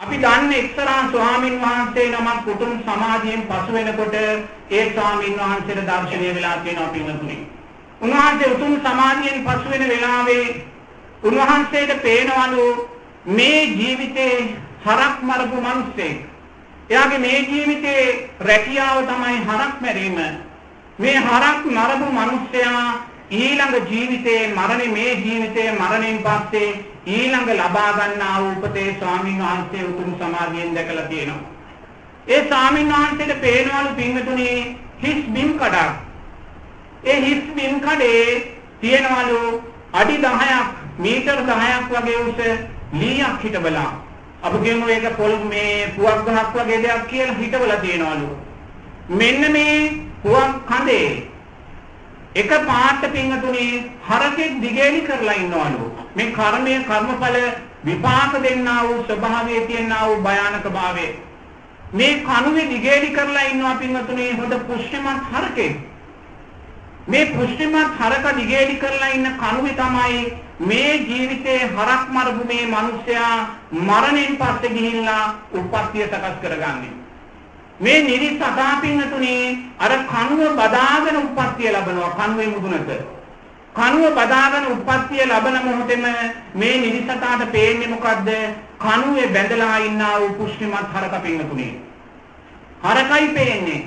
අපි දන්නේ එක්තරා ස්වාමින් වහන්සේ නමක් උතුම් සමාධියෙන් පසු වෙනකොට ඒ ස්වාමින් වහන්සේට දර්ශනය වෙලා තියෙනවා පින්වතුනි. උන්වහන්සේ උතුම් සමාධියෙන් පසු වෙන වෙලාවේ උන්වහන්සේට පේනවලු මේ ජීවිතේ හරක් මරපු මිනිස්සෙක්. එයාගේ මේ ජීවිතේ රැකියාව තමයි හරක් මැරීම. මේ හරක් මරපු මිනිස්සයා ඊළඟ ජීවිතයේ මරණය මේ ජීවිතයේ මරණයෙන් පස්සේ ඊළඟ ලබා ගන්නා වූ උපතේ ස්වාමීන් වහන්සේ උතුම් සමාධියෙන් දැකලා තියෙනවා. ඒ ස්වාමීන් වහන්සේට පේනවලු පින්වතුනි හිස් බිම් කඩක්. ඒ හිස් බිම් කඩේ තියෙනවලු අඩි 10ක් මීටර් 10ක් වගේ උස ලීයක් හිටබලා. අපි කියමු ඒක පොල් මේ පුවක් ගහක් වගේ දෙයක් කියලා හිටවලා තියෙනවලු. මෙන්න මේ පුවක් කඳේ එක පාට පිංගතුනේ හරකෙක් දිගේලි කරලා ඉන්නවලු. මේ කර්මය කර්මඵල විපාක දෙන්නා වූ ස්වභාවයේ තියෙනා වූ භයානක භාවය. මේ කණුවේ දිගේලි කරලා ඉන්නවා පිංගතුනේ හොඳ පුෂ්ටිමත් හරකෙක්. මේ පුෂ්ටිමත් හරක දිගේලි කරලා ඉන්න කණුවේ තමයි මේ ජීවිතේ හරක් මරපු මේ මිනිසයා මරණයෙන් පස්සේ ගිහිල්ලා උප්පත්තිය සකස් කරගන්නේ. මේ නිරිස් අතාපින්නතුනේ අර කනුව බදාගෙන උප්පත්තිය ලබනවා කනුවේ මුදුනට. කනුව බදාගෙන උප්පත්තිය ලබන මොහොතේම මේ නිරිසතාට පේන්නේ මොකද්ද? කනුවේ බැඳලා ඉන්නා වූ පුෂ්ටිමත් හරක පින්නතුනේ. හරකයි පේන්නේ.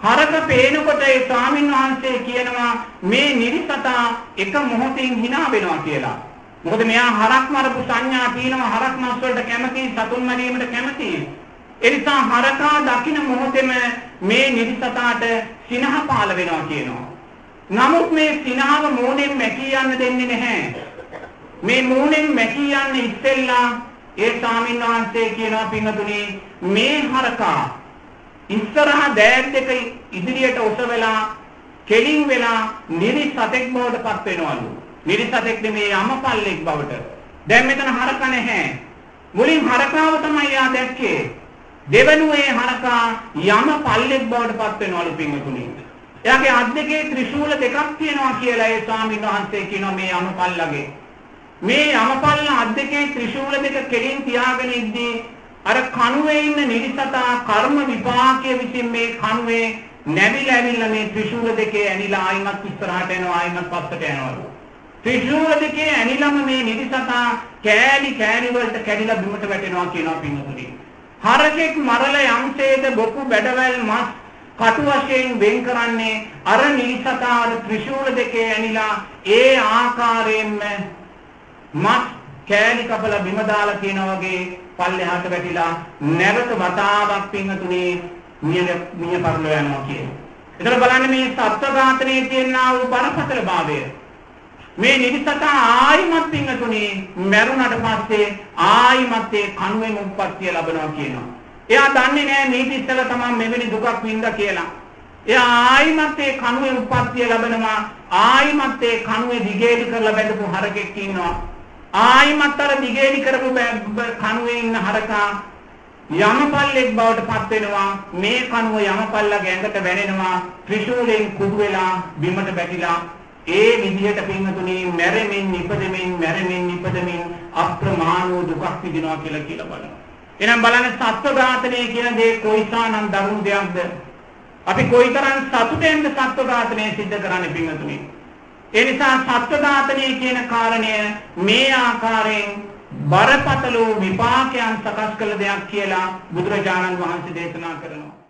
හරක පේනකොට ඒ ස්වාමින් වහන්සේ කියනවා මේ නිරිසතා එක මොහොතින් hina වෙනවා කියලා. මොකද මෙයා හරක් මරපු සංඥා තියෙනවා හරක් මස් වලට කැමති සතුන් මරීමට කැමති. එනිසා හරකා දකින මොහොතේම මේ නිරිසතාට සිනහ පාල වෙනවා කියනවා. නමුත් මේ සිනහව මූණෙන් මැකී යන්න දෙන්නේ නැහැ. මේ මූණෙන් මැකී යන්න ඉස්සෙල්ලා ඒ ස්වාමීන් වහන්සේ කියනවා පින්වතුනි මේ හරකා ඉස්සරහා දෑන් දෙක ඉදිරියට ඔසවලා කෙලින් වෙලා නිරිසතෙක් බවට පත් වෙනවලු. නිරිසතෙක් නෙමේ යමපල්ලෙක් බවට. දැන් මෙතන හරක නැහැ. මුලින් හරකාව තමයි යා දැක්කේ. දෙවනුවේ හරකා යම පල්ලෙක් බවට පත් වෙනවලු පින්වතුනි. එයාගේ අත් දෙකේ ත්‍රිශූල දෙකක් තියෙනවා කියලා ඒ ස්වාමීන් වහන්සේ කියනවා මේ යම පල්ලගේ. මේ යම පල්ල අත් දෙකේ ත්‍රිශූල දෙක කෙලින් තියාගෙන ඉද්දී අර කණුවේ ඉන්න නිරිසතා කර්ම විපාකයේ විසින් මේ කණුවේ නැවිලා ඇවිල්ලා මේ ත්‍රිශූල දෙකේ ඇනිලා ආයිමත් ඉස්සරහට යනවා ආයිමත් පස්සට යනවලු. ත්‍රිශූල දෙකේ ඇනිලම මේ නිරිසතා කෑලි කෑලි වලට කැඩිලා බිමට වැටෙනවා කියනවා පින්වතුනි. හරකෙක් මරල යම්සේද බොකු බැඩවැල් මස් කටු වශයෙන් වෙන් කරන්නේ අර නිසතාර ත්‍රිශූල දෙකේ ඇනිලා ඒ ආකාරයෙන්ම මස් කෑලි කපලා බිම දාලා කියන වගේ පල්ලෙහාට වැටිලා නැවත වතාවක් පින්නතුනේ මිය මිය පරලෝ යනවා කියන්නේ. එතන බලන්න මේ සත්ව ඝාතනයේ තියෙනා වූ බරපතල භාවය. මේ නිවිසතා ආයිමත් පින්නතුනේ මැරුණට පස්සේ ආයිමත් ඒ කණුවෙන් උප්පත්තිය ලැබනවා කියනවා. එයා දන්නේ නැහැ මේ ඉස්සෙල්ලා තමයි මෙවැනි දුකක් වින්දා කියලා. එයා ආයිමත් ඒ කණුවේ උප්පත්තිය ලැබෙනවා. ආයිමත් ඒ කණුවේ දිගේලි කරලා බැඳපු හරකෙක් ඉන්නවා. ආයිමත් අර දිගේලි කරපු කණුවේ ඉන්න හරකා යමපල්ලෙක් බවට පත් වෙනවා මේ කණුව යමපල්ලගේ ඇඟට වැනෙනවා ත්‍රිශූලෙන් කුඩු වෙලා බිමට බැටිලා ඒ විදිහට පින්තුණි මැරෙමින් නිපදෙමින් මැරෙමින් නිපදෙමින් අප්‍රමාණ වූ දුකක් විඳිනවා කියලා කියලා බලනවා. එහෙනම් බලන්න සත්ව ඝාතනය කියන දේ කොයිසානම් දරුණු දෙයක්ද? අපි කොයිතරම් සතුටෙන්ද සත්ව ඝාතනය සිද්ධ කරන්නේ පින්තුණි? ඒ නිසා සත්ව ඝාතනය කියන කාරණය මේ ආකාරයෙන් බරපතල විපාකයන් සකස් කළ දෙයක් කියලා බුදුරජාණන් වහන්සේ දේශනා කරනවා.